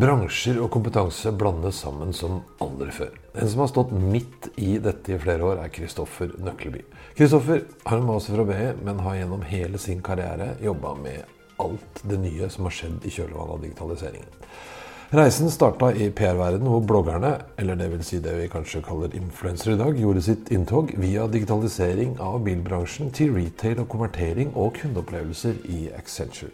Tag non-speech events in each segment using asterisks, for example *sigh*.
Bransjer og kompetanse blandes sammen som aldri før. En som har stått midt i dette i flere år, er Kristoffer Nøkleby. Kristoffer har en master fra BI, men har gjennom hele sin karriere jobba med alt det nye som har skjedd i kjølvannet av digitaliseringen. Reisen starta i PR-verdenen, hvor bloggerne, eller det vil si det vi kanskje kaller influensere i dag, gjorde sitt inntog via digitalisering av bilbransjen til retail og konvertering og kundeopplevelser i Accenture.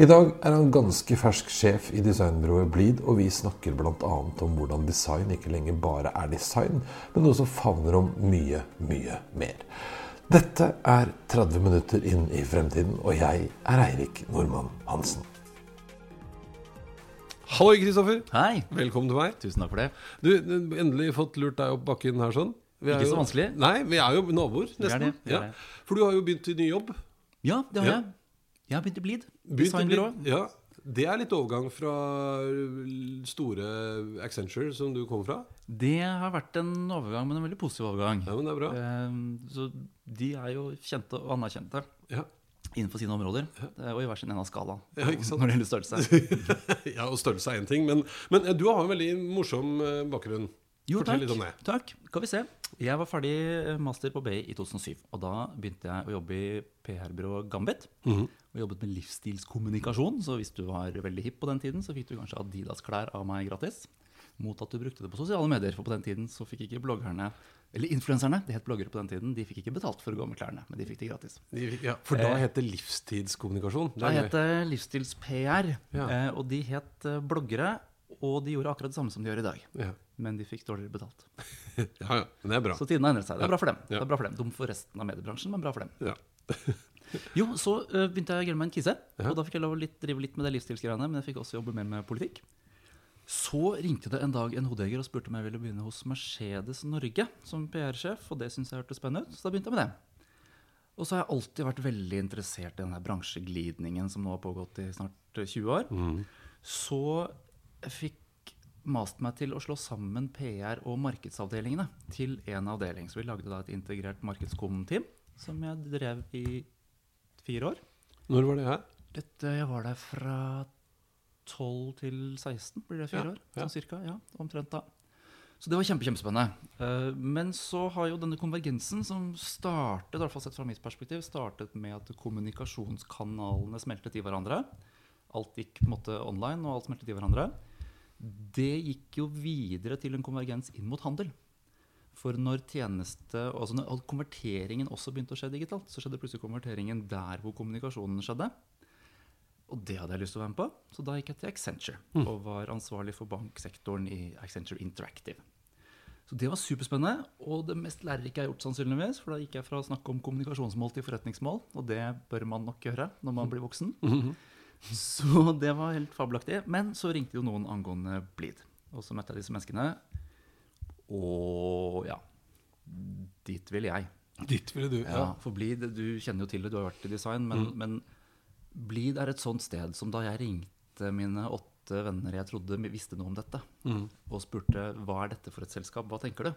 I dag er han ganske fersk sjef i designbyrået Bleed, og vi snakker bl.a. om hvordan design ikke lenger bare er design, men også favner om mye, mye mer. Dette er 30 minutter inn i fremtiden, og jeg er Eirik Normann Hansen. Hallo, Kristoffer. Hei. Velkommen til meg. Tusen takk for det. Du, endelig fått lurt deg opp bakken her sånn. Ikke så jo- vanskelig. Nei, vi er jo naboer, er nesten. det, ja. For du har jo begynt i ny jobb. Ja, det har Ja. jeg. Jeg har begynt i Bleed. Begynt å bli- Designbyrå. Ja, Det er litt overgang fra store Accenture, som du kom fra. Det har vært en overgang, men en veldig positiv overgang. Ja, men det er bra. Ehm, Så de er jo kjente og anerkjente Ja, innenfor sine områder. eh, Og i hver sin ende av skalaen Ja, når det gjelder størrelse. *laughs* ja og størrelse er én ting, men, men eh, du har en veldig morsom eh, bakgrunn. Jo, Fortell takk. litt om det. takk. Skal vi se. Jeg var ferdig master på BI i 2007. Og da begynte jeg å jobbe i PR-byrået Gambit. Mhm. Og jobbet med livsstilskommunikasjon. Så hvis du var veldig hipp på den tiden, så fikk du kanskje Adidas-klær av meg gratis. Mot at du brukte det på sosiale medier. For på den tiden så fikk ikke bloggerne, eller influenserne, det het bloggere på den tiden, de fikk ikke betalt for å gå med klærne. Men de fikk det gratis. De fikk- Ja, for da het det livstidskommunikasjon. Da het det Livsstils-PR. Ja. eh, Og de het eh, bloggere. Og de gjorde akkurat det samme som de gjør i dag. Ja. Men de fikk dårligere betalt. *laughs* ja, ja, men det er bra. Så tiden har endret seg. Det er bra for dem. Det er bra for dem. Dum for resten av mediebransjen, men bra for dem. Ja. *laughs* Jo, så eh, begynte jeg å grille meg en kise. Og da fikk jeg lov å drive litt med det livsstilsgreiene, men jeg fikk også jobbe mer med politikk. Så ringte det en dag en hodejeger og spurte om jeg ville begynne hos Mercedes Norge som PR-sjef, og det syntes jeg hørtes spennende ut, så da begynte jeg med det. Og så har jeg alltid vært veldig interessert i den her bransjeglidningen som nå har pågått i snart eh, 20 år. Så jeg fikk mast meg til å slå sammen PR- og markedsavdelingene til én avdeling. Så vi lagde da et integrert markedskom-team som jeg drev i fire år. Når var det her? Dette, jeg var der fra 12 til 16, blir det fire år? Sånn cirka, ja, omtrent da. Så det var kjempe, kjempespennende. Eh, Men så har jo denne konvergensen, som startet, i hvert fall sett fra mitt perspektiv, startet med at kommunikasjonskanalene smeltet i hverandre. Alt gikk på en måte online, og alt smeltet i hverandre. Det gikk jo videre til en konvergens inn mot handel. For når tjeneste, altså når konverteringen også begynte å skje digitalt, så skjedde plutselig konverteringen der hvor kommunikasjonen skjedde. Og det hadde jeg lyst til å være med på, så da gikk jeg til Accenture. Og var ansvarlig for banksektoren i Accenture Interactive. Så det var superspennende, og det mest lærerike jeg har gjort, sannsynligvis. For da gikk jeg fra å snakke om kommunikasjonsmål til forretningsmål, og det bør man nok gjøre når man blir voksen. Så det var helt fabelaktig. Men så ringte jo noen angående Bleed. Og så møtte jeg disse menneskene. Og ja, dit vil jeg. Dit ville du. Ja, for Bleed, du kjenner jo til det, du har vært i design, men, men Bleed er et sånt sted som da jeg ringte mine åtte venner jeg trodde visste noe om dette, og spurte hva er dette for et selskap, hva tenker du?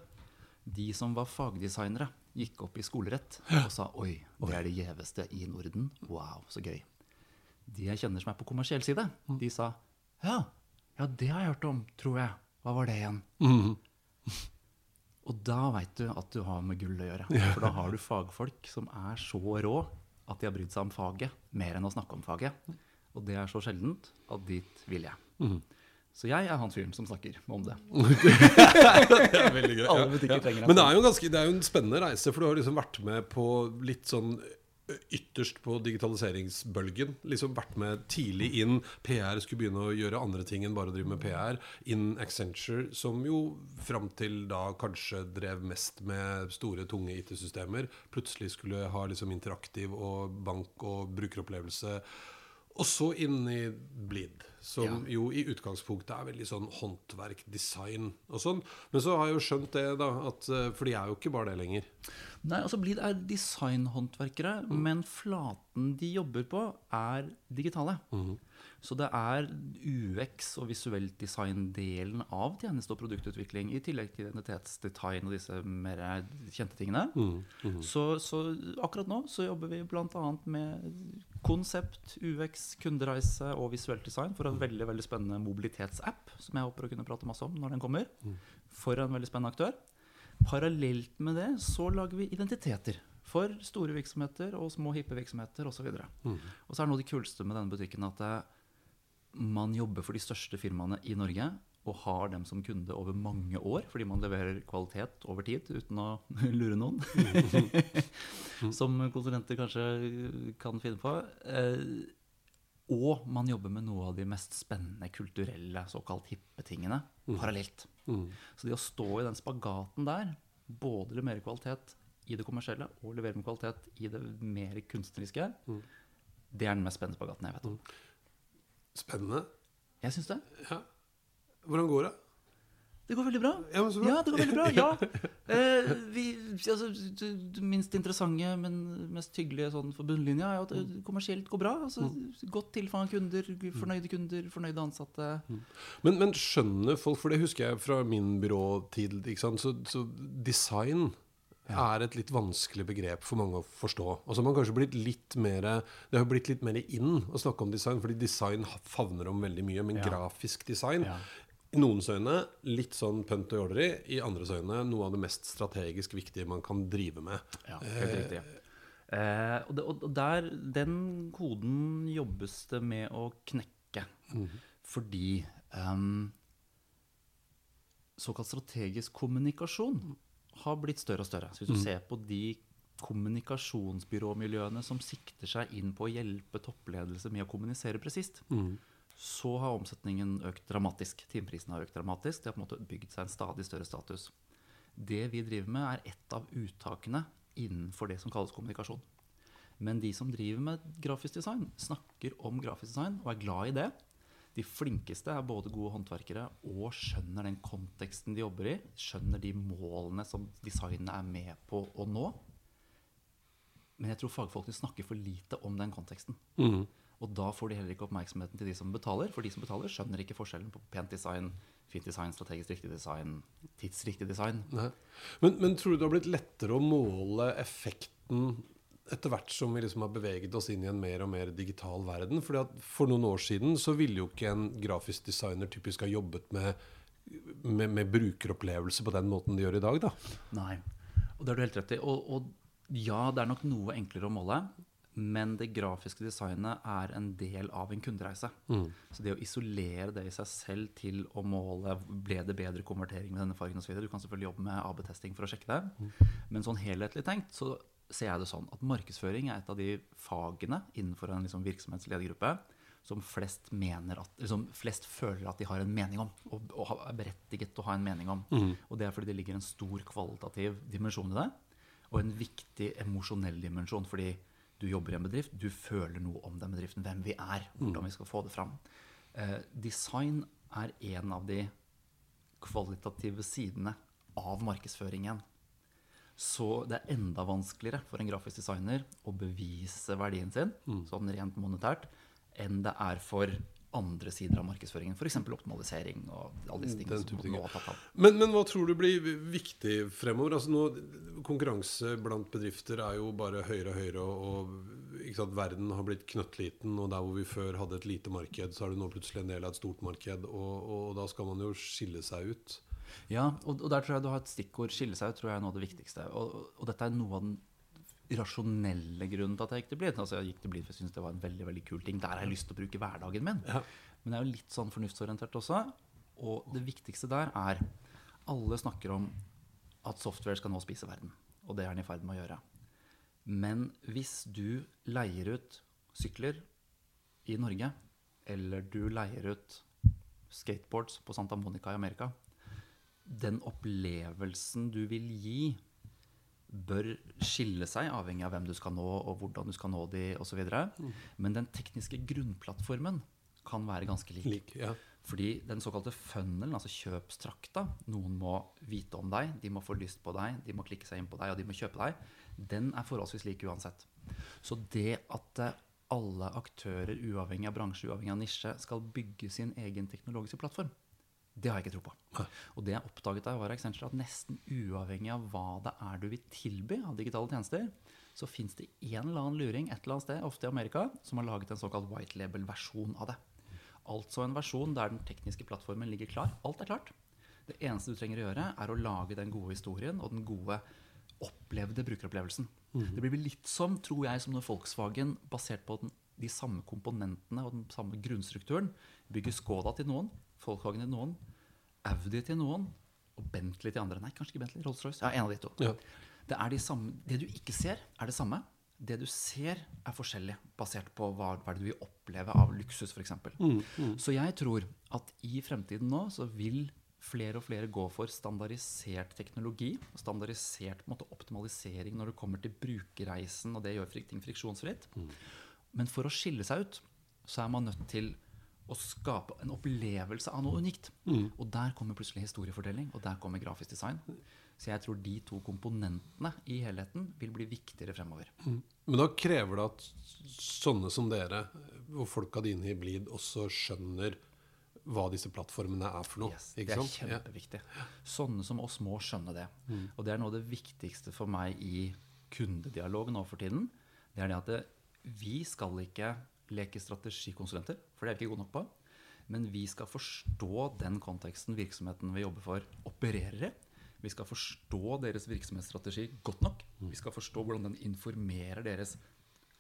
De som var fagdesignere, gikk opp i skolerett og sa oi, det er det gjeveste i Norden. Wow, så gøy. De jeg kjenner som er på kommersiell side, de sa ja, ja, det har jeg hørt om, tror jeg. Hva var det igjen? Og da veit du at du har med gull å gjøre. For da har du fagfolk som er så rå at de har brydd seg om faget mer enn å snakke om faget. Og det er så sjeldent at dit vil jeg. Så jeg er han fyren som snakker om det. *laughs* Det er veldig greit. Alle ja. butikker trenger det. Men det er jo ganske, det er jo en spennende reise, for du har liksom vært med på litt sånn ytterst på digitaliseringsbølgen. Liksom vært med tidlig inn. PR skulle begynne å gjøre andre ting enn bare å drive med PR. Inn Accenture, som jo fram til da kanskje drev mest med store, tunge IT-systemer, plutselig skulle ha liksom interaktiv og bank og brukeropplevelse. Og så inn i Blid, som jo i utgangspunktet er veldig sånn håndverk, design og sånn. Men så har jeg jo skjønt det, da, at, eh, for de er jo ikke bare det lenger. Nei, altså Blid er designhåndverkere, men flaten de jobber på, er digitale. Så det er UX og visuelt design-delen av tjeneste- og produktutvikling, i tillegg til identitetsdesign og disse mer kjente tingene. Så, så akkurat nå så jobber vi bl.a. med konsept, UX, kundereise og visuelt design for en veldig veldig spennende mobilitetsapp, som jeg håper å kunne prate masse om når den kommer, for en veldig spennende aktør. Parallelt med det så lager vi identiteter for store virksomheter og små, hippe virksomheter osv. Og, så og så er noe av det kuleste med denne butikken at eh, man jobber for de største firmaene i Norge og har dem som kunde over mange år, fordi man leverer kvalitet over tid uten å *laughs* lure noen. *laughs* som konsulenter kanskje kan finne på. Eh, og man jobber med noe av de mest spennende kulturelle, såkalt hippe tingene parallelt. Så det å stå i den spagaten der, både levere kvalitet i det kommersielle og levere med kvalitet i det mer kunstneriske, det er den mest spennende spagaten jeg vet om. Spennende. Jeg syns det. Ja. Hvordan går det? Det går veldig bra. Ja, bra. det går veldig bra, ja. Eh, vi, altså, det minst interessante, men mest hyggelige sånn for bunnlinja er at det kommersielt går bra. Altså, Godt tilfang av kunder, fornøyde kunder, fornøyde ansatte. Men, men skjønner folk, for det husker jeg fra min byråtid? Så, så design er et litt vanskelig begrep for mange å forstå. Og så har man kanskje blitt litt mer Det har blitt litt mer inn å snakke om design, fordi design favner om veldig mye. Men Ja. grafisk design Ja. I noens øyne litt sånn pønt og jåleri. I andres øyne noe av det mest strategisk viktige man kan drive med. Ja, helt riktig. Eh, og, det, og der, den koden jobbes det med å knekke. Fordi um, såkalt strategisk kommunikasjon har blitt større og større. Så hvis du ser på de kommunikasjonsbyråmiljøene som sikter seg inn på å hjelpe toppledelse med å kommunisere presist, så har omsetningen økt dramatisk. Timeprisen har økt dramatisk. Det har på en måte bygd seg en stadig større status. Det vi driver med, er ett av uttakene innenfor det som kalles kommunikasjon. Men de som driver med grafisk design, snakker om grafisk design og er glad i det. De flinkeste er både gode håndverkere og skjønner den konteksten de jobber i. Skjønner de målene som designet er med på å nå. Men jeg tror fagfolkene snakker for lite om den konteksten. Og da får de heller ikke oppmerksomheten til de som betaler. For de som betaler, skjønner ikke forskjellen på pent design, fint design, strategisk riktig design, tidsriktig design. Men, men tror du det har blitt lettere å måle effekten etter hvert som vi liksom har beveget oss inn i en mer og mer digital verden? Fordi at For noen år siden så ville jo ikke en grafisk designer typisk ha jobbet med, med, med brukeropplevelse på den måten de gjør i dag. da. Nei. Og det har du helt rett i. Og, og ja, det er nok noe enklere å måle. Men det grafiske designet er en del av en kundereise. Så det å isolere det i seg selv til å måle ble det bedre konvertering med denne fargen osv. Du kan selvfølgelig jobbe med AB-testing for å sjekke det. Men sånn helhetlig tenkt så ser jeg det sånn at markedsføring er et av de fagene innenfor en liksom virksomhetsledergruppe som flest, mener at, liksom flest føler at de har en mening om, og, og er berettiget til å ha en mening om. Og det er fordi det ligger en stor kvalitativ dimensjon i det, og en viktig emosjonell dimensjon. fordi du jobber i en bedrift, du føler noe om den bedriften, hvem vi er, hvordan vi skal få det fram. Eh, design er en av de kvalitative sidene av markedsføringen. Så det er enda vanskeligere for en grafisk designer å bevise verdien sin, sånn rent monetært, enn det er for andre sider av markedsføringen. F.eks. optimalisering og alle disse tingene som nå har tatt av. Men, men hva tror du blir viktig fremover? Altså nå, konkurranse blant bedrifter er jo bare høyere og høyere. Og, sant, verden har blitt knøttliten, og der hvor vi før hadde et lite marked, så er det nå plutselig en del av et stort marked. Og, og da skal man jo skille seg ut. Ja, og, og der tror jeg du har et stikkord. Skille seg ut tror jeg er noe av det viktigste. Og, og dette er noe av den rasjonelle grunnen til at jeg gikk til Blid. Altså, jeg gikk til Blid for jeg syntes det var en veldig veldig kul ting. Der har jeg lyst til å bruke hverdagen min. Ja. Men jeg er jo litt sånn fornuftsorientert også. Og det viktigste der er Alle snakker om at software skal nå spise verden. Og det er den i ferd med å gjøre. Men hvis du leier ut sykler i Norge, eller du leier ut skateboards på Santa Monica i Amerika, den opplevelsen du vil gi, bør skille seg, avhengig av hvem du skal nå, og hvordan du skal nå de, osv. Mm. Men den tekniske grunnplattformen kan være ganske lik. Lik, ja. Fordi den såkalte funnelen, altså kjøpstrakta, noen må vite om deg, de må få lyst på deg, de må klikke seg inn på deg, og de må kjøpe deg, den er forholdsvis lik uansett. Så det at eh, alle aktører, uavhengig av bransje, uavhengig av nisje, skal bygge sin egen teknologiske plattform, det har jeg ikke tro på. Nei. Og det jeg oppdaget der, var at nesten uavhengig av hva det er du vil tilby av digitale tjenester, så fins det en eller annen luring et eller annet sted, ofte i Amerika, som har laget en såkalt white label-versjon av det. Altså en versjon der den tekniske plattformen ligger klar. Alt er klart. Det eneste du trenger å gjøre, er å lage den gode historien og den gode opplevde brukeropplevelsen. Det blir litt som, tror jeg, som når Volkswagen, basert på den, de samme komponentene og den samme grunnstrukturen, bygger Skoda til noen, Volkswagen til noen, Audi til noen og Bentley til andre. Nei, kanskje ikke Bentley, Rolls-Royce. Ja, en av de to. Ja. Det, er de samme, det du ikke ser, er det samme. Det du ser, er forskjellig, basert på hva, hva du vil oppleve av luksus, f.eks. Så jeg tror at i fremtiden nå så vil flere og flere gå for standardisert teknologi. Standardisert måte, optimalisering når det kommer til brukerreisen, og det gjør ting friksjonsfritt. Men for å skille seg ut, så er man nødt til å skape en opplevelse av noe unikt. Og der kommer plutselig historiefortelling, og der kommer grafisk design. Så jeg tror de to komponentene i helheten vil bli viktigere fremover. Men da krever det at sånne som dere, og folka dine i Blid, også skjønner hva disse plattformene er for noe. Yes, det er sant? Kjempeviktig. Sånne som oss må skjønne det. Og det er noe av det viktigste for meg i kundedialog nå for tiden. Det er det at det, vi skal ikke leke strategikonsulenter, for det er vi ikke gode nok på. Men vi skal forstå den konteksten virksomheten vi jobber for, opererer i. Vi skal forstå deres virksomhetsstrategi godt nok. Vi skal forstå hvordan den informerer deres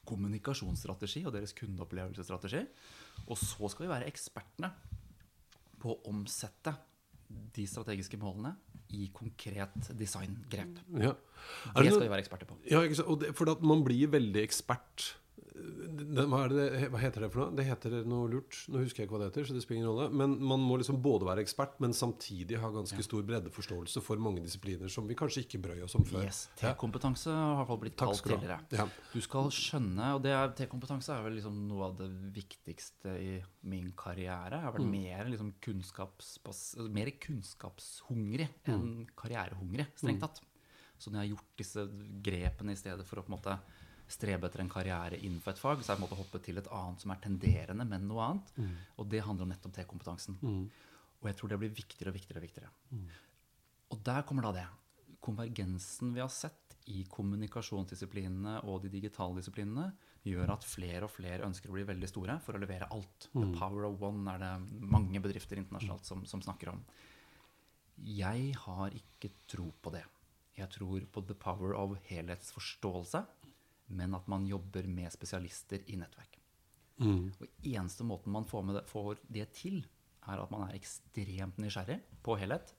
kommunikasjonsstrategi og deres kundeopplevelsesstrategi. Og så skal vi være ekspertene på å omsette de strategiske målene i konkret designgrep. Ja. Det det skal vi være eksperter på. Ja, for at man blir veldig ekspert det, hva, det, hva heter det for noe? Det heter noe lurt. Nå husker jeg ikke hva det heter, så det spiller ingen rolle. Men man må liksom både være ekspert, men samtidig ha ganske stor breddeforståelse for mange disipliner som vi kanskje ikke brøy oss om før. Yes, T-kompetanse har i hvert fall blitt Takk kalt tidligere. Ja. Du skal skjønne, og T-kompetanse er vel liksom noe av det viktigste i min karriere. Jeg har vært Mm. mer, liksom mer kunnskapshungrig Mm. enn karrierehungrig, strengt tatt. Så når jeg har gjort disse grepene i stedet for å på en måte strebe etter en karriere innenfor et fag, så er det en måte hoppet til et annet som er tenderende, men noe annet. Mm. Og det handler om nettopp T-kompetansen. Og jeg tror det blir viktigere og viktigere og viktigere. Og der kommer da det. Konvergensen vi har sett i kommunikasjonsdisiplinene og de digitale disiplinene, gjør at flere og flere ønsker å bli veldig store for å levere alt. The power of one er det mange bedrifter internasjonalt som, som snakker om. Jeg har ikke tro på det. Jeg tror på the power of helhetsforståelse, men at man jobber med spesialister i nettverk. Og eneste måten man får, med det, får det til, er at man er ekstremt nysgjerrig på helhet.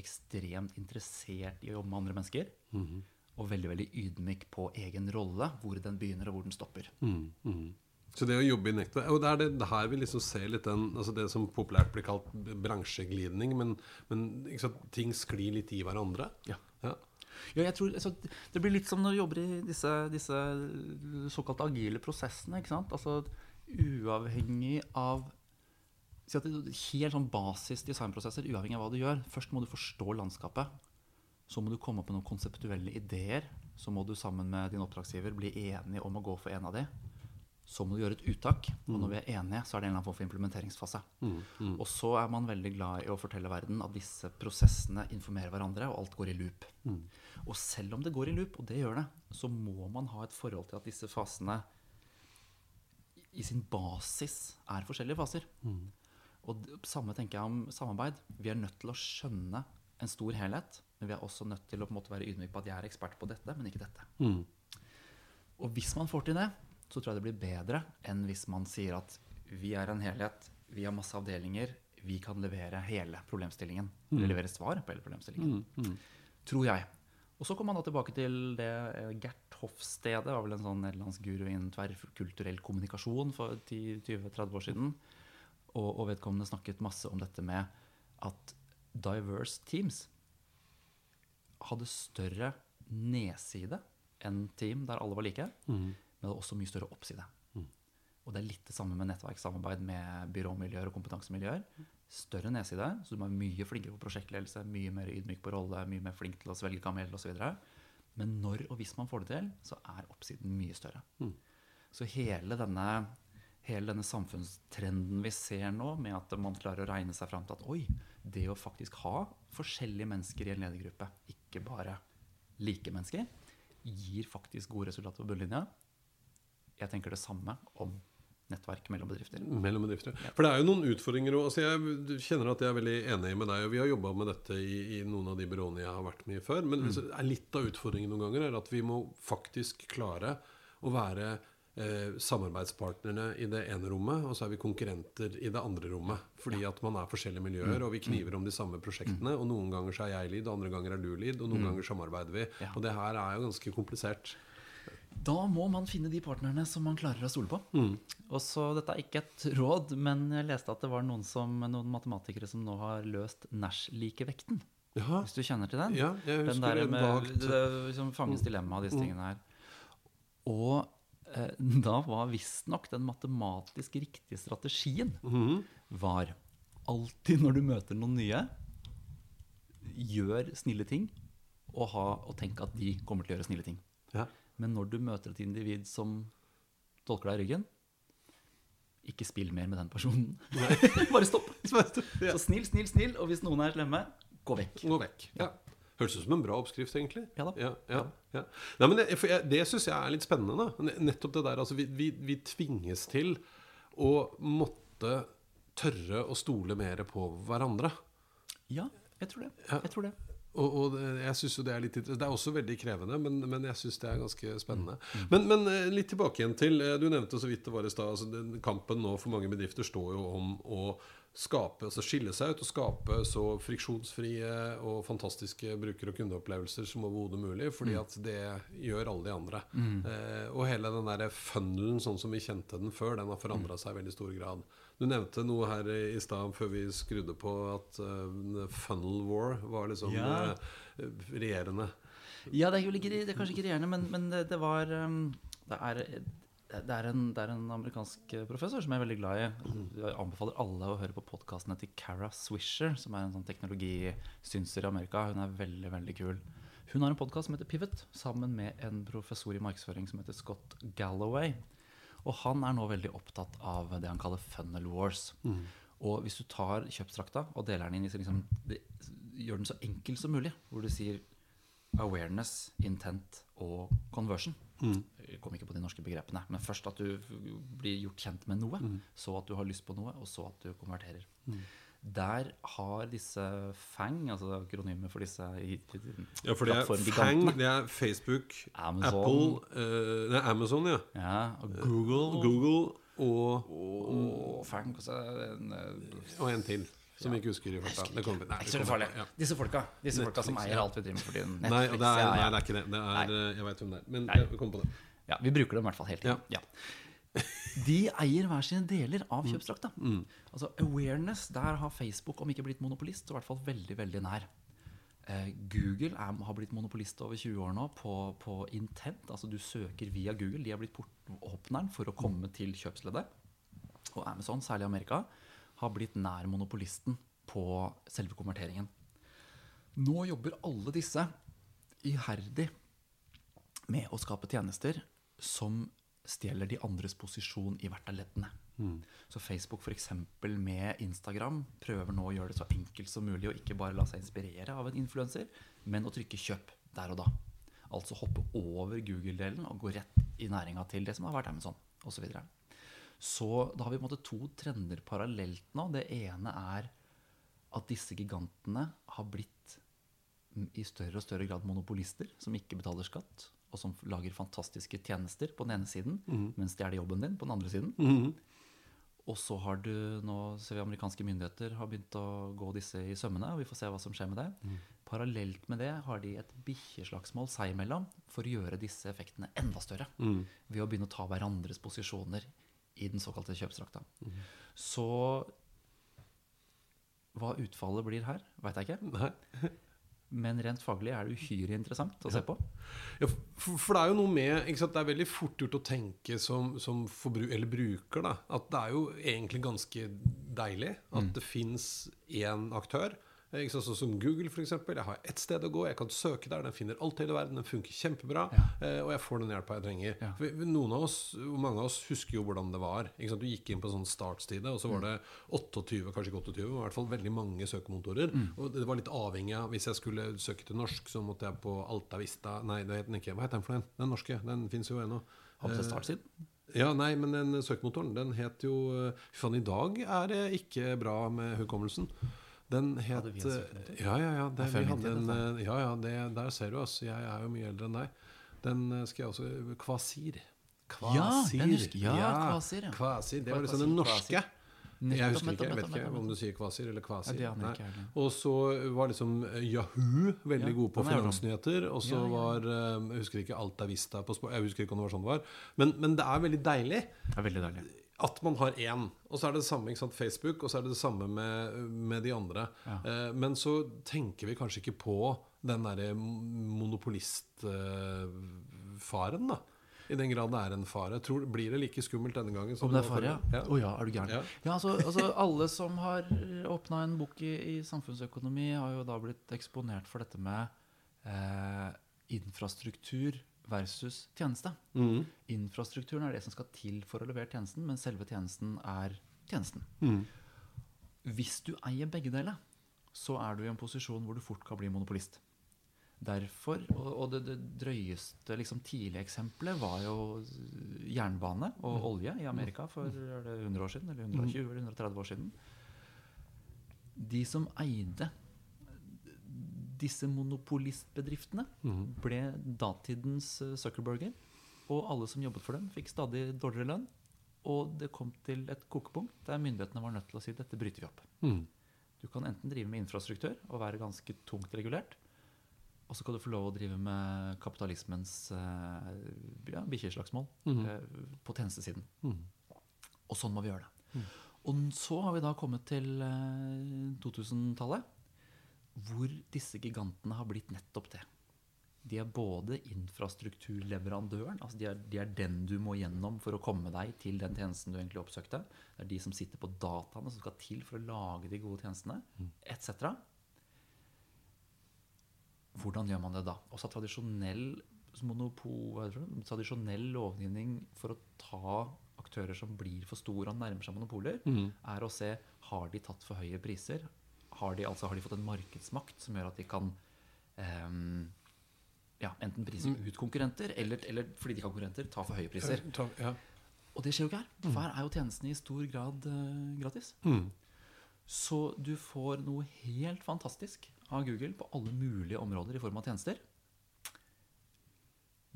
Ekstremt interessert i å jobbe med andre mennesker. Og veldig veldig ydmyk på egen rolle, hvor den begynner og hvor den stopper. Så det å jobbe i nettverk Og det er det, det her vi liksom ser litt den altså Det som populært blir kalt bransjeglidning, men, men sant, ting sklir litt i hverandre. Ja. Ja. Ja, tror, altså, det blir litt som når du jobber i disse, disse såkalt agile prosessene. Altså uavhengig av si Helt sånn basis designprosesser, uavhengig av hva du gjør. Først må du forstå landskapet. Så må du komme opp med noen konseptuelle ideer. Så må du sammen med din oppdragsgiver bli enige om å gå for en av de. Så må du gjøre et uttak. Og når vi er enige, så er det en eller annen form for implementeringsfase. Og så er man veldig glad i å fortelle verden at disse prosessene informerer hverandre, og alt går i loop. Og selv om det går i loop, og det gjør det, så må man ha et forhold til at disse fasene i- sin basis er forskjellige faser. Og det samme tenker jeg om samarbeid. Vi er nødt til å skjønne en stor helhet, men vi er også nødt til å måte være ydmyke på at jeg er ekspert på dette, men ikke dette. Og hvis man får til det, så tror jeg det blir bedre enn hvis man sier at vi er en helhet, vi har masse avdelinger, vi kan levere hele problemstillingen. Eller levere svar på hele problemstillingen. Tror jeg. Og så kom man da tilbake til det Gert Hoff-stedet. var vel en sånn nederlandsk guru innen tverrkulturell kommunikasjon for 10-20-30 år siden. Og, og vedkommende snakket masse om dette med at diverse teams hadde større nedside enn team der alle var like, men hadde også mye større oppside. Og det er litt det samme med nettverkssamarbeid med byråmiljøer og kompetansemiljøer. Større nedside, så du må være mye flinkere på prosjektledelse, mye mer ydmyk på rolle, mye mer flink til å svelge kamel osv. Men når og hvis man får det til, så er oppsiden mye større. Så hele denne, hele denne samfunnstrenden vi ser nå, med at man klarer å regne seg fram til at oi, det å faktisk ha forskjellige mennesker i en ledergruppe, ikke bare like mennesker, gir faktisk gode resultater på bunnlinja. Jeg tenker det samme om nettverk mellom bedrifter. Mellom bedrifter. For det er jo noen utfordringer òg. altså Jeg kjenner at jeg er veldig enig med deg. og Vi har jobba med dette i, i, noen av de byråene jeg har vært med i før. Men Mm. litt av utfordringen noen ganger er at vi må faktisk klare å være eh, samarbeidspartnerne i det ene rommet, og så er vi konkurrenter i det andre rommet. Fordi at man er forskjellige Mm. miljøer, og vi kniver om de samme prosjektene. Og noen ganger så er jeg lead, andre ganger er du lead, og noen ganger samarbeider vi. Mm. Ja. Og det her er jo ganske komplisert. Da må man finne de partnerne som man klarer å stole på. Mm. Og så, Dette er ikke et råd, men jeg leste at det var noen, som, noen matematikere som nå har løst Nash-likevekten. Ja, Hvis du kjenner til den? ja jeg den husker der det med det, det, liksom fanges dilemma av disse tingene her. Og eh, da var visstnok den matematisk riktige strategien Mhm. var alltid når du møter noen nye, gjør snille ting, og, ha, og tenk at de kommer til å gjøre snille ting. Ja. Men når du møter et individ som tolker deg i ryggen, ikke spill mer med den personen. *laughs* Bare stopp. Så snill, snill, snill. Og hvis noen er slemme, gå vekk. Gå vekk. Ja. Høres ut som en bra oppskrift, egentlig. Ja da. Ja, ja, ja. Nei, men det, det syns jeg er litt spennende. da. Nettopp det der, altså vi, vi, vi tvinges til å måtte tørre å stole mer på hverandre. Ja, jeg tror det. Jeg tror det. Og, og jeg synes jo det er litt Det er også veldig krevende, men, men jeg syns det er ganske spennende. Mm. Men, men eh, litt tilbake igjen til eh, Du nevnte så vidt det var i stad. Altså, kampen nå for mange bedrifter står jo om å skape, altså skille seg ut og skape så friksjonsfrie og fantastiske bruker- og kundeopplevelser som overhodet mulig. Fordi Mm. at det gjør alle de andre. Eh, og hele den der funnelen sånn som vi kjente den før, den har forandra seg i veldig stor grad. Du nevnte noe her i stad før vi skrudde på, at uh, funnel war var liksom Ja. eh, regjerende. Ja, det er, ikke, det er kanskje ikke regjerende, men, men det, det var um, det er, det, er en, det er en amerikansk professor som jeg er veldig glad i. Jeg anbefaler alle å høre på podkastene til Cara Swisher, som er en sånn teknologisynser i Amerika. Hun er veldig, veldig kul. Hun har en podkast som heter Pivot, sammen med en professor i markedsføring som heter Scott Galloway. Og han er nå veldig opptatt av det han kaller funnel wars. Og hvis du tar kjøpsdrakta og deler den inn liksom, det, Gjør den så enkel som mulig, hvor du sier awareness, intent og conversion. Jeg kom ikke på de norske begrepene. Men først at du blir gjort kjent med noe, så at du har lyst på noe, og så at du konverterer. Der har disse FANG, altså akronymet for disse Ja, for det er. Fang, det er Facebook, Amazon. Apple det er Amazon, ja. Ja, og Google Google og, og FANG. En, eh, og en til. Som vi ikke husker i farta. Det kommer, nei, det kommer- farlig. ja. Disse folka Disse folka som eier alt vi driver med for tiden. Nei, det er, ja, nei, det er ikke det. det er, eh, jeg veit hvem det er. Men jeg kom på det. Ja, Vi bruker dem i hvert fall hele tiden. Ja. De eier hver sine deler av kjøpsdrakta. Altså Awareness, der har Facebook om ikke blitt monopolist, så i hvert fall veldig veldig nær. Eh, Google er, har blitt monopolist over 20 år nå på, på intent. Altså du søker via Google. De har blitt portåpneren for å komme til kjøpsleddet. Og Amazon, særlig i Amerika, har blitt nær monopolisten på selve konverteringen. Nå jobber alle disse iherdig med å skape tjenester som stjeler de andres posisjon i hvert av leddene. Så Facebook f.eks. med Instagram prøver nå å gjøre det så enkelt som mulig å ikke bare la seg inspirere av en influenser, men å trykke 'kjøp' der og da. Altså hoppe over Google-delen og gå rett i næringa til det som har vært Amazon osv. Så, videre. så da har vi på en måte to trender parallelt nå. Det ene er at disse gigantene har blitt mm, i større og større grad monopolister som ikke betaler skatt, og som lager fantastiske tjenester på den ene siden, mens de er det jobben din på den andre siden. Og så har du nå ser vi amerikanske myndigheter har begynt å gå disse i sømmene. og Vi får se hva som skjer med det. Parallelt med det har de et bikkjeslagsmål seg imellom for å gjøre disse effektene enda større. Ved å begynne å ta hverandres posisjoner i den såkalte kjøpsdrakta. Så hva utfallet blir her, veit jeg ikke. Nei. *laughs* Men rent faglig er det uhyre interessant å se på. Ja, for, for det er jo noe med ikke sant? Det er veldig fort gjort å tenke som, som forbru eller bruker da, at det er jo egentlig ganske deilig at det fins én aktør. Eh, Ikke? Sånn som Google, f.eks. Jeg har ett sted å gå, jeg kan søke der, den finner alt i hele verden, den funker kjempebra, Ja. og jeg får den hjelpa jeg trenger. Ja. Noen av oss, mange av oss husker jo hvordan det var. Du gikk inn på en sånn startstide, og så var det 28, kanskje ikke 28, men i hvert fall veldig mange søkemotorer. Og det var litt avhengig av Hvis jeg skulle søke til norsk, så måtte jeg på Altavista Nei, det heter den ikke. Hva heter den for den? Den norske. Den fins jo ennå. Du Eh, startsiden? Ja, nei, men den søkemotoren, den het jo eh, Fy faen, i dag er det ikke bra med hukommelsen. Den het eh, Ja, ja, ja. Det, en, eh, ja, ja det, der ser du, oss. Jeg er jo mye eldre enn deg. Den eh, skal jeg også Kvasir. Ja, den husker- ja, Kvasir, ja. Kvasir. Det var Kvasir, liksom den norske. Kvasir. Jeg husker ikke, jeg vet ikke om du sier Kvasir eller Kvasir. Ja. Og så var liksom eh, Yahoo veldig Ja, gode på er finansnyheter. Og så Ja, ja. var eh, Jeg husker ikke Alta Vista på. Jeg husker ikke om det var sånn det var. Men, men det er veldig deilig Det er veldig deilig. At man har én. Og så er det det samme med sant, Facebook, og så er det det samme med, med de andre. Ja. Eh, men så tenker vi kanskje ikke på den derre monopolistfaren, da. I den grad det er en fare. Tror, blir det like skummelt denne gangen? som Om det er fare, ja? Å ja. Oh, ja, er du gæren? Ja. Ja, altså, altså Alle som har åpna en bok i, i samfunnsøkonomi, har jo da blitt eksponert for dette med eh, infrastruktur versus tjeneste. Mm. Infrastrukturen er det som skal til for å levere tjenesten, men selve tjenesten er tjenesten. Mm. Hvis du eier begge deler, så er du i en posisjon hvor du fort kan bli monopolist. Derfor, og, og det, det drøyeste liksom, tidlige eksempelet var jo jernbane og olje i Amerika for er det 100 år siden, eller 120 eller 130 år siden. De som eide disse monopolistbedriftene, ble datidens eh, Zuckerberger. Og alle som jobbet for dem, fikk stadig dårligere lønn. Og det kom til et kokepunkt der myndighetene var nødt til å si dette bryter vi opp. Mm. Du kan enten drive med infrastruktur og være ganske tungt regulert, og så kan du få lov å drive med kapitalismens eh, ja, bikkjeslagsmål mm. på tjenestesiden. Og sånn må vi gjøre det. Og så har vi da kommet til eh, 2000-tallet, hvor disse gigantene har blitt nettopp det. De er både infrastrukturleverandøren, altså de er, de er den du må gjennom for å komme deg til den tjenesten du egentlig oppsøkte. Det er de som sitter på dataene som skal til for å lage de gode tjenestene, etc. Hvordan gjør man det da? Også tradisjonell, monopol, tradisjonell lovgivning for å ta aktører som blir for store og nærmer seg monopoler, er å se har de tatt for høye priser. Har de, altså, har de fått en markedsmakt som gjør at de kan um, ja, enten prise ut konkurrenter, eller, eller fordi de kan konkurrenter, ta for høye priser. Ja. Og det skjer jo ikke her. For her er jo tjenestene i stor grad uh, gratis. Mm. Så du får noe helt fantastisk av Google på alle mulige områder i form av tjenester.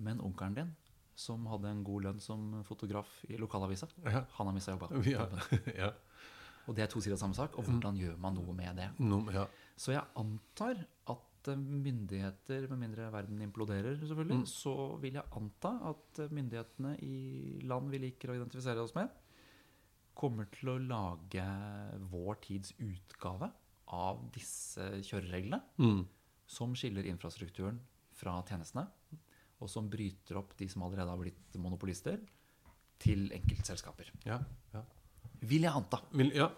Men onkelen din, som hadde en god lønn som fotograf i lokalavisa, Ja. han har mista jobba. Ja. *laughs* Og det er to sider av samme sak. Og hvordan gjør man noe med det? No, ja. Så jeg antar at eh, myndigheter, med mindre verden imploderer, selvfølgelig, så vil jeg anta at eh, myndighetene i land vi liker å identifisere oss med, kommer til å lage vår tids utgave av disse kjørereglene, Mm. som skiller infrastrukturen fra tjenestene, og som bryter opp de som allerede har blitt monopolister, til enkeltselskaper. ja. ja. Vil jeg anta. Vil, ja.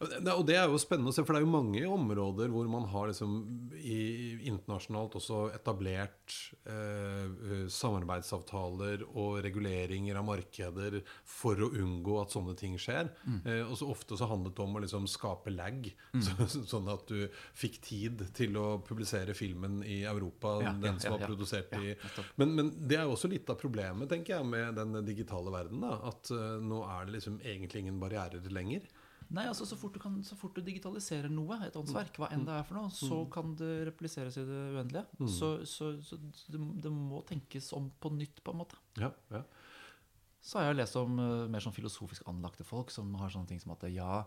Og det- er jo spennende å se, for det er jo mange områder hvor man har liksom i, internasjonalt også etablert eh, samarbeidsavtaler og reguleringer av markeder for å unngå at sånne ting skjer. Mm. Eh, og så ofte så handlet det om å liksom skape lag, *laughs* så, sånn at du fikk tid til å publisere filmen i Europa, Ja, den som ja, var ja. produsert Ja, i men, men det er jo også litt av problemet tenker jeg, med den digitale verden. Da, at uh, nå er det liksom egentlig ingen barrierer lenger. Nei, altså så fort, du kan, så fort du digitaliserer noe, et åndsverk, hva enn det er for noe, så kan det repliseres i det uendelige. Så, så, så det, det må tenkes om på nytt, på en måte. Ja, ja. så har jeg lest om uh, mer sånn filosofisk anlagte folk som har sånne ting som at ja,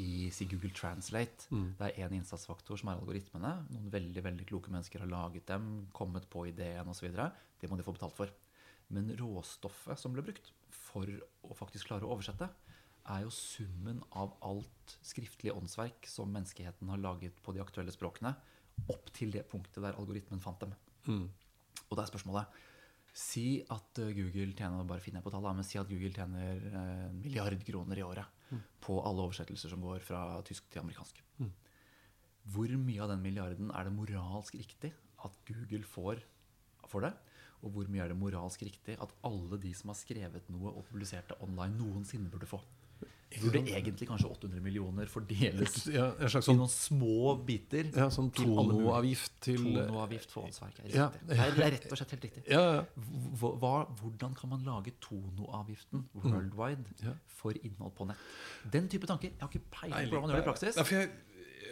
i si Google Translate det er én innsatsfaktor som er algoritmene. Noen veldig veldig kloke mennesker har laget dem, kommet på ideen osv. Det må de få betalt for. Men råstoffet som ble brukt for å faktisk klare å oversette, er jo summen av alt skriftlig åndsverk som menneskeheten har laget på de aktuelle språkene, opp til det punktet der algoritmen fant dem. Og da er spørsmålet Si at eh, Google tjener bare finner jeg på tallet, men si at Google tjener eh, en milliard kroner i året på alle oversettelser som går fra tysk til amerikansk. Hvor mye av den milliarden er det moralsk riktig at Google får for det? Og hvor mye er det moralsk riktig at alle de som har skrevet noe og publisert det online, noensinne burde få? Burde egentlig kanskje 800 millioner fordeles Ja, en slags i sånn, noen små biter? ja, sånn tonoavgift til Tonoavgift for åndsverk er Ja. Det er- rett og slett helt riktig. Ja, ja. Hva, hvordan kan man lage tonoavgiften worldwide Mm. Ja. for innhold på nett? Den type tanker. Jeg har ikke peiling på hvordan man gjør det i praksis. Nei, for jeg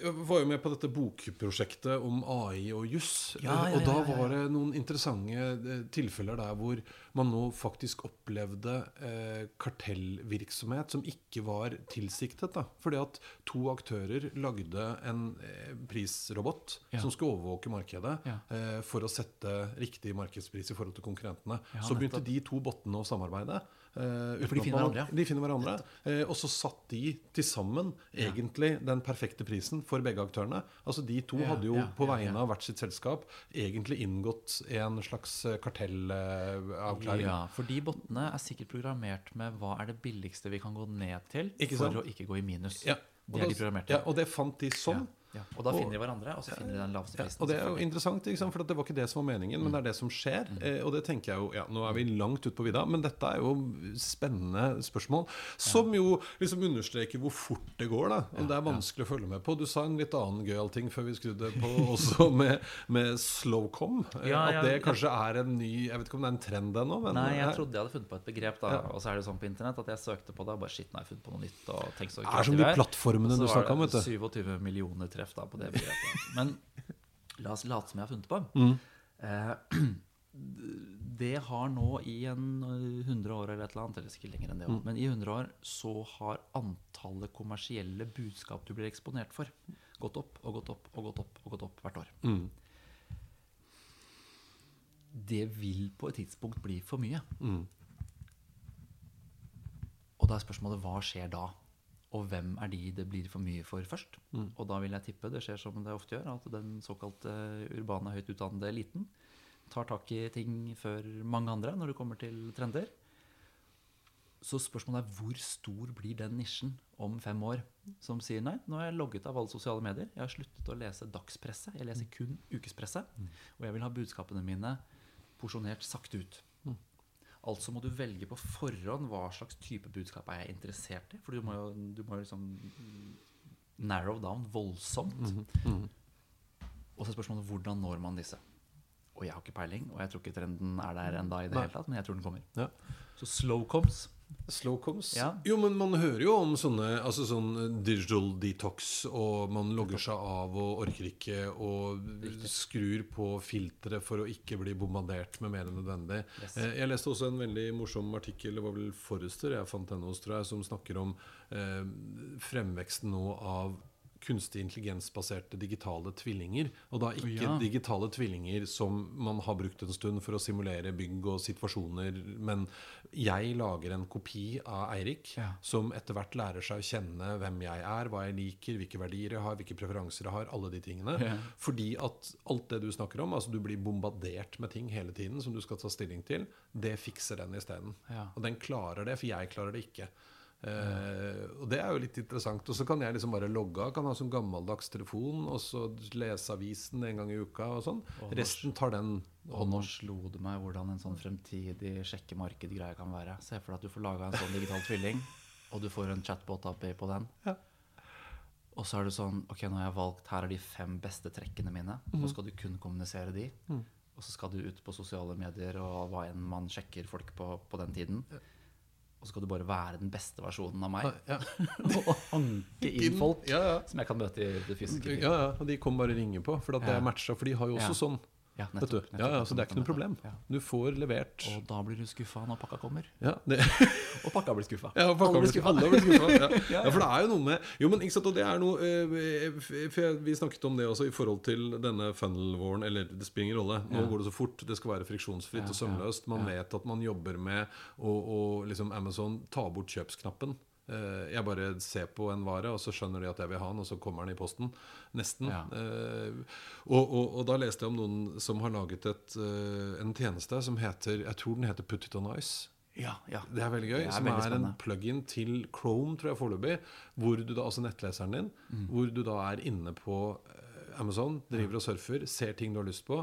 jeg var jo med på dette bokprosjektet om AI og juss. Ja, ja, og da ja, ja, ja. var det noen interessante eh, tilfeller der hvor man nå faktisk opplevde eh, kartellvirksomhet som ikke var tilsiktet. Da. Fordi at to aktører lagde en eh, prisrobot Ja. som skulle overvåke markedet Ja. eh, for å sette riktig markedspris i forhold til konkurrentene. Ja, Så begynte de to bottene å samarbeide. eh, for de finner hverandre, de finner hverandre. Eh, og så satt de til sammen egentlig den perfekte prisen for begge aktørene. Altså De to Ja, hadde jo ja, på vegne av hvert sitt selskap egentlig inngått en slags eh, kartellavklaring. Ja, for de bottene er sikkert programmert med hva er det billigste vi kan gå ned til Ikke for å ikke gå i minus. Ja, Det er de programmerte. Ja, og det fant de sånn. Ja, Og da Og- finner de hverandre, og så finner de den laveste Ja, og det er jo interessant, for det var ikke det som var meningen, men det er det som skjer. Mm. og det tenker jeg jo, ja, Nå er vi langt ute på vidda, men dette er jo spennende spørsmål. Som jo liksom understreker hvor fort det går. da, og Det er vanskelig å følge med på. Du sa en litt annen gøyal ting før vi skrudde på, også med, med slowcom. Eh, at det kanskje er en ny Jeg vet ikke om det er en trend ennå, men Nei, jeg eh, trodde jeg hadde funnet på et begrep, da. Og så er det sånn på internett at jeg søkte på det, og bare shit, nå har jeg funnet på noe nytt. Og tenk så Det er som de plattformene du snakka om, vet du. 27 millioner da på det begrepet. Men la oss late som jeg har funnet på. Mm. Eh, det har nå i en eh, 100 år eller et eller annet, eller sikkert lenger enn det Mm. men i 100 år så har antallet kommersielle budskap du blir eksponert for, gått opp og gått opp og gått opp og gått opp hvert år. Mm. Det vil på et tidspunkt bli for mye. Mm. Og da er spørsmålet hva skjer da? Og hvem er de det blir for mye for først? Og da vil jeg tippe det skjer som det ofte gjør, at den såkalte urbane, høyt utdannede eliten tar tak i ting før mange andre når det kommer til trender. Så spørsmålet er hvor stor blir den nisjen om fem år? Som sier nei, nå har jeg logget av alle sosiale medier, jeg har sluttet å lese dagspresse, jeg leser kun ukespresse, og jeg vil ha budskapene mine porsjonert sakte ut. Altså må du velge på forhånd hva slags type budskap er jeg interessert i. For du må jo, du må jo liksom narrow down voldsomt. Og så er spørsmålet hvordan når man disse. Og jeg har ikke peiling, og jeg tror ikke trenden er der enda i det Nei. hele tatt, men jeg tror den kommer. Ja. Så slow comes. Slowcoms? Ja. Jo, men man hører jo om sånne altså sånn digital detox, og man logger seg av og orker ikke, og skrur på filteret for å ikke bli bombardert med mer enn nødvendig. Yes. Eh, Jeg leste også en veldig morsom artikkel, det var vel Forrester jeg fant den hos, tror jeg, som snakker om eh, fremveksten nå av kunstig intelligensbaserte digitale tvillinger. Og da ikke Ja. digitale tvillinger som man har brukt en stund for å simulere bygg og situasjoner, men jeg lager en kopi av Eirik Ja. som etter hvert lærer seg å kjenne hvem jeg er, hva jeg liker, hvilke verdier jeg har, hvilke preferanser jeg har, alle de tingene. Ja. Fordi at alt det du snakker om, altså du blir bombardert med ting hele tiden som du skal ta stilling til, det fikser den isteden. Ja. Og den klarer det, for jeg klarer det ikke. Eh, og det er jo litt interessant. Og så kan jeg liksom bare logge av, kan ha sånn gammeldags telefon, og så lese avisen en gang i uka og sånn. Og Resten tar den Og nå slo det meg hvordan en sånn fremtidig sjekkemarked-greie kan være. Se for deg at du får laga en sånn digital tvilling, *laughs* og du får en chatbot API på den. Ja. Og så er det sånn Ok, nå har jeg valgt Her er de fem beste trekkene mine. Mhm. Nå skal du kun kommunisere de. Og så skal du ut på sosiale medier og hva enn man sjekker folk på på den tiden. Og så skal du bare være den beste versjonen av meg. Ja. *laughs* og hanke inn folk Ja, ja. som jeg kan møte i det fysiske. Ja, ja, og de kommer bare og ringer på, for det er matcha. For de har jo også Ja. sånn. Ja, nettopp, nettopp, nettopp, ja, så det er ikke noe problem. ja. Du får levert Og da blir du skuffa når pakka kommer. ja, *laughs* Og pakka blir skuffa. Ja, Alle blir skuffa. *laughs* Ja. For det er jo noe med Jo, men ikke sant, og det er noe eh, For Vi snakket om det også i forhold til denne funnel-våren. Eller det spiller ingen rolle. Nå går det så fort. Det skal være friksjonsfritt og sømløst. Man vet at man jobber med å liksom Amazon ta bort kjøpsknappen. Eh, Jeg bare ser på en vare, og så skjønner de at jeg vil ha den, og så kommer den i posten. Nesten. Ja. Eh, Og, og, og da leste jeg om noen som har laget et, eh, en tjeneste som heter Jeg tror den heter Put it on ice. Ja, ja. Det er veldig gøy. Er som veldig er en plug-in til Chrome, tror jeg foreløpig. Hvor du da, altså nettleseren din, Mm. hvor du da er inne på Amazon, driver og surfer, ser ting du har lyst på.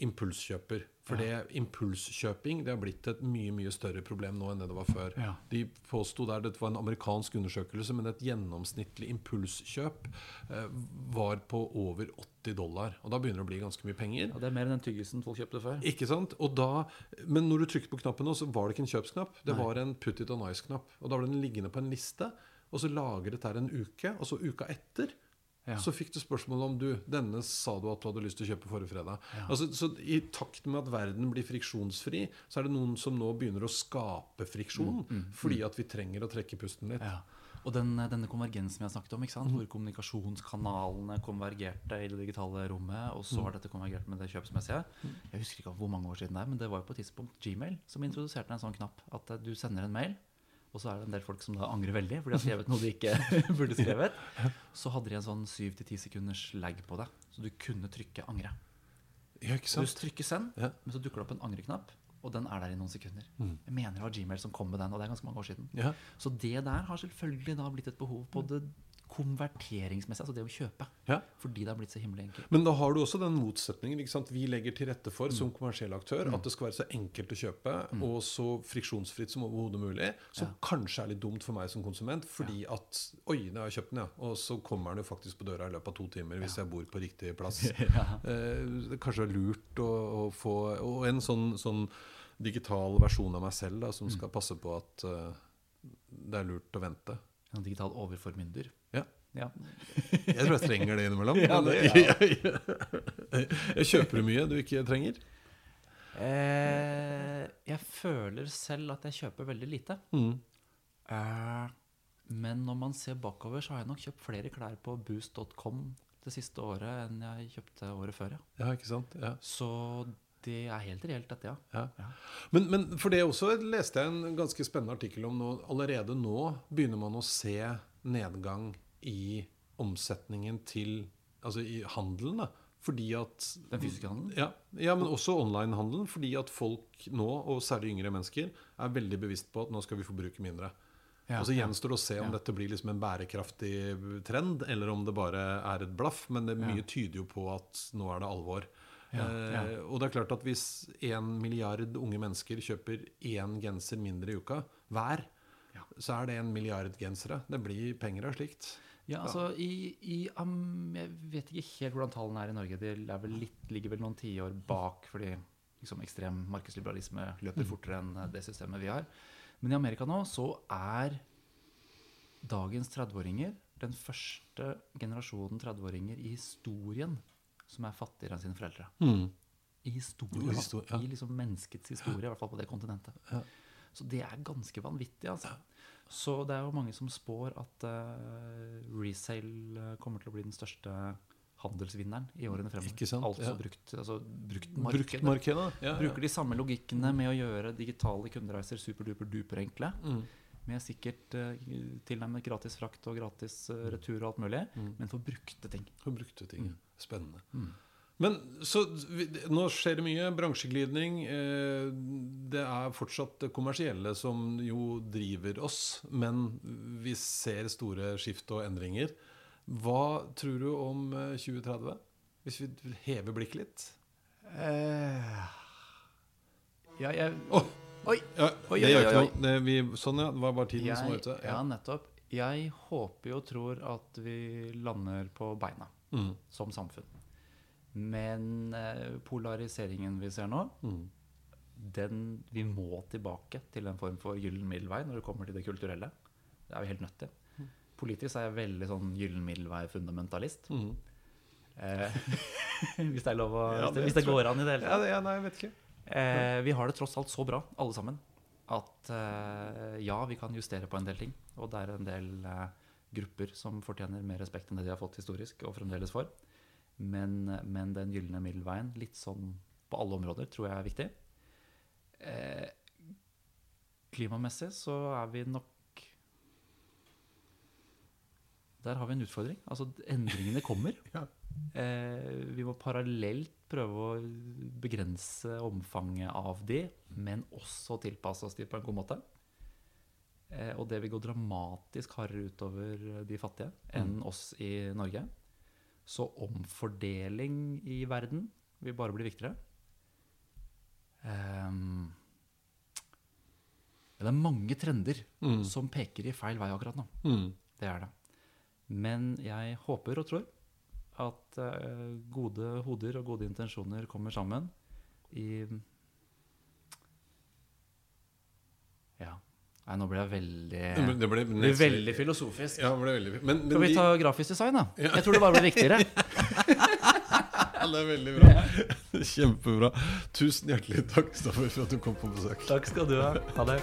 Impulskjøper. For det impulskjøping det har blitt et mye mye større problem nå enn det det var før. Ja. De påsto der det var en amerikansk undersøkelse, men et gjennomsnittlig impulskjøp eh, var på over 80 dollar. Og da begynner det å bli ganske mye penger. Ja, det er mer enn den tyggisen folk kjøpte før. Ikke sant? Og da, men når du trykket på knappen nå, så var det ikke en kjøpsknapp. Det var en put it on ice-knapp. Og da ble den liggende på en liste. Og så lagret der en uke. Og så uka etter Ja. så fikk du spørsmål om du Denne sa du at du hadde lyst til å kjøpe forrige fredag. Altså, så I takt med at verden blir friksjonsfri, så er det noen som nå begynner å skape friksjon. fordi at vi trenger å trekke pusten litt. Ja. Og den, denne konvergensen vi har snakket om, sant? hvor kommunikasjonskanalene konvergerte i det digitale rommet, og så har dette konvergert med det kjøpsmessige. Jeg husker ikke hvor mange år siden det er, men det var jo på et tidspunkt Gmail som introduserte en sånn knapp. At eh, du sender en mail, og så er det en del folk som da angrer veldig, for de har skrevet noe de ikke *laughs* burde skrevet. Så hadde de en sånn 7-10 sekunders lag på det, så du kunne trykke 'angre'. Ja, ikke Så du trykker 'send', Ja. men så dukker det opp en angreknapp, og den er der i noen sekunder. Jeg mener det var Gmail som kom med den, og det er ganske mange år siden. Ja. Så det der har selvfølgelig da blitt et behov på det konverteringsmessige, altså det å kjøpe. Ja. Fordi det har blitt så himmellig enkelt. Men da har du også den motsetningen. Ikke sant? Vi legger til rette for som kommersiell aktør at det skal være så enkelt å kjøpe og så friksjonsfritt som overhodet mulig. Som kanskje er litt dumt for meg som konsument, fordi at Oi, nå har jeg kjøpt den, ja. Og så kommer den jo faktisk på døra i løpet av to timer hvis jeg bor på riktig plass. *laughs* eh, det kanskje er lurt å, å få Og en sånn, sånn digital versjon av meg selv da, som skal passe på at uh, det er lurt å vente. En digital overformynder. Ja. Ja. Jeg tror jeg trenger det innimellom. *laughs* Ja, det jeg, *laughs* jeg kjøper mye du ikke trenger. Eh, jeg føler selv at jeg kjøper veldig lite. Mm. Eh, men når man ser bakover, så har jeg nok kjøpt flere klær på boost.com det siste året enn jeg kjøpte året før. Ja. Ja, ikke sant? Ja. Så det er helt reelt, dette, ja. Ja. Ja. Men, men for det også leste jeg en ganske spennende artikkel om nå. Allerede nå begynner man å se nedgang i omsetningen til Altså i handelen, da. Fordi at Den fysiske handelen? Ja, ja men også online-handelen. Fordi at folk nå, og særlig yngre mennesker, er veldig bevisst på at nå skal vi forbruke mindre. Ja, og så gjenstår det å se om Ja. dette blir liksom en bærekraftig trend, eller om det bare er et blaff. Men det mye tyder jo på at nå er det alvor. Ja, ja. Eh, og det er klart at hvis en milliard unge mennesker kjøper én genser mindre i uka hver. Så er det en milliard gensere. Det blir penger av slikt. Ja, altså i, i um, Jeg vet ikke helt hvordan tallene er i Norge. De er vel litt, ligger vel noen tiår bak fordi liksom, ekstrem markedsliberalisme løper fortere enn eh, det systemet vi har. Men i Amerika nå så er dagens 30-åringer den første generasjonen 30-åringer i historien som er fattigere enn sine foreldre. I historien, Histori ja. I liksom menneskets historie, i hvert fall på det kontinentet. Så det er ganske vanvittig, altså. Så det er jo mange som spår at uh, resale eh, kommer til å bli den største handelsvinneren i årene fremover. Ikke sant? Altså Ja. brukt, altså bruktmarkedet. Bruktmarkedet. Ja, ja. Bruker de samme logikkene med å gjøre digitale kundereiser superduper-duper enkle. Mm. Med sikkert uh, tilnærmet gratis frakt og gratis uh, retur og alt mulig. Mm. Men for brukte ting. For brukte ting. Spennende. Men så Nå skjer det mye. Bransjeglidning. Eh, det er fortsatt det kommersielle som jo driver oss, men vi ser store skift og endringer. Hva tror du om eh, 2030? Hvis vi hever blikket litt? Ja, jeg oh, Oi! ja, Oi, oi, oi, oi. vi, sånn, ja. Det var bare tiden som var ute. ja, nettopp. Jeg håper og tror at vi lander på beina Mm. som samfunn. Men eh, polariseringen vi ser nå, Mm. den Vi må tilbake til en form for gyllen middelvei når det kommer til det kulturelle. Det er vi helt nødt til. Politisk er jeg veldig sånn gyllen middelvei-fundamentalist. Mm. Eh, *laughs* hvis det er lov å Ja, det, hvis det går an i det hele tatt. Ja, ja, nei, jeg vet ikke. Eh, vi har det tross alt så bra, alle sammen, at eh, ja, vi kan justere på en del ting. Og det er en del eh, grupper som fortjener mer respekt enn det de har fått historisk, og fremdeles får. Men, men den gylne middelveien, litt sånn på alle områder, tror jeg er viktig. Eh, klimamessig så er vi nok Der har vi en utfordring. Altså, endringene kommer. *laughs* Ja. Eh, vi må parallelt prøve å begrense omfanget av de, men også tilpasse oss de på en god måte. Eh, og det vil gå dramatisk hardere utover de fattige enn oss i Norge. Så omfordeling i verden vil bare bli viktigere. Ehm, det er mange trender som peker i feil vei akkurat nå. Mm. Det er det. Men jeg håper og tror at uh, gode hoder og gode intensjoner kommer sammen i Ja. Nei, nå ble jeg veldig Det ble, det ble, veldig filosofisk. Ja, det ble veldig Men, men Skal vi de- ta grafisk design, da? Jeg tror det bare blir viktigere. *laughs* Ja, det er veldig bra. *laughs* Kjempebra. Tusen hjertelig takk, Stoffer, for at du kom på besøk. Takk skal du ha. Ha det.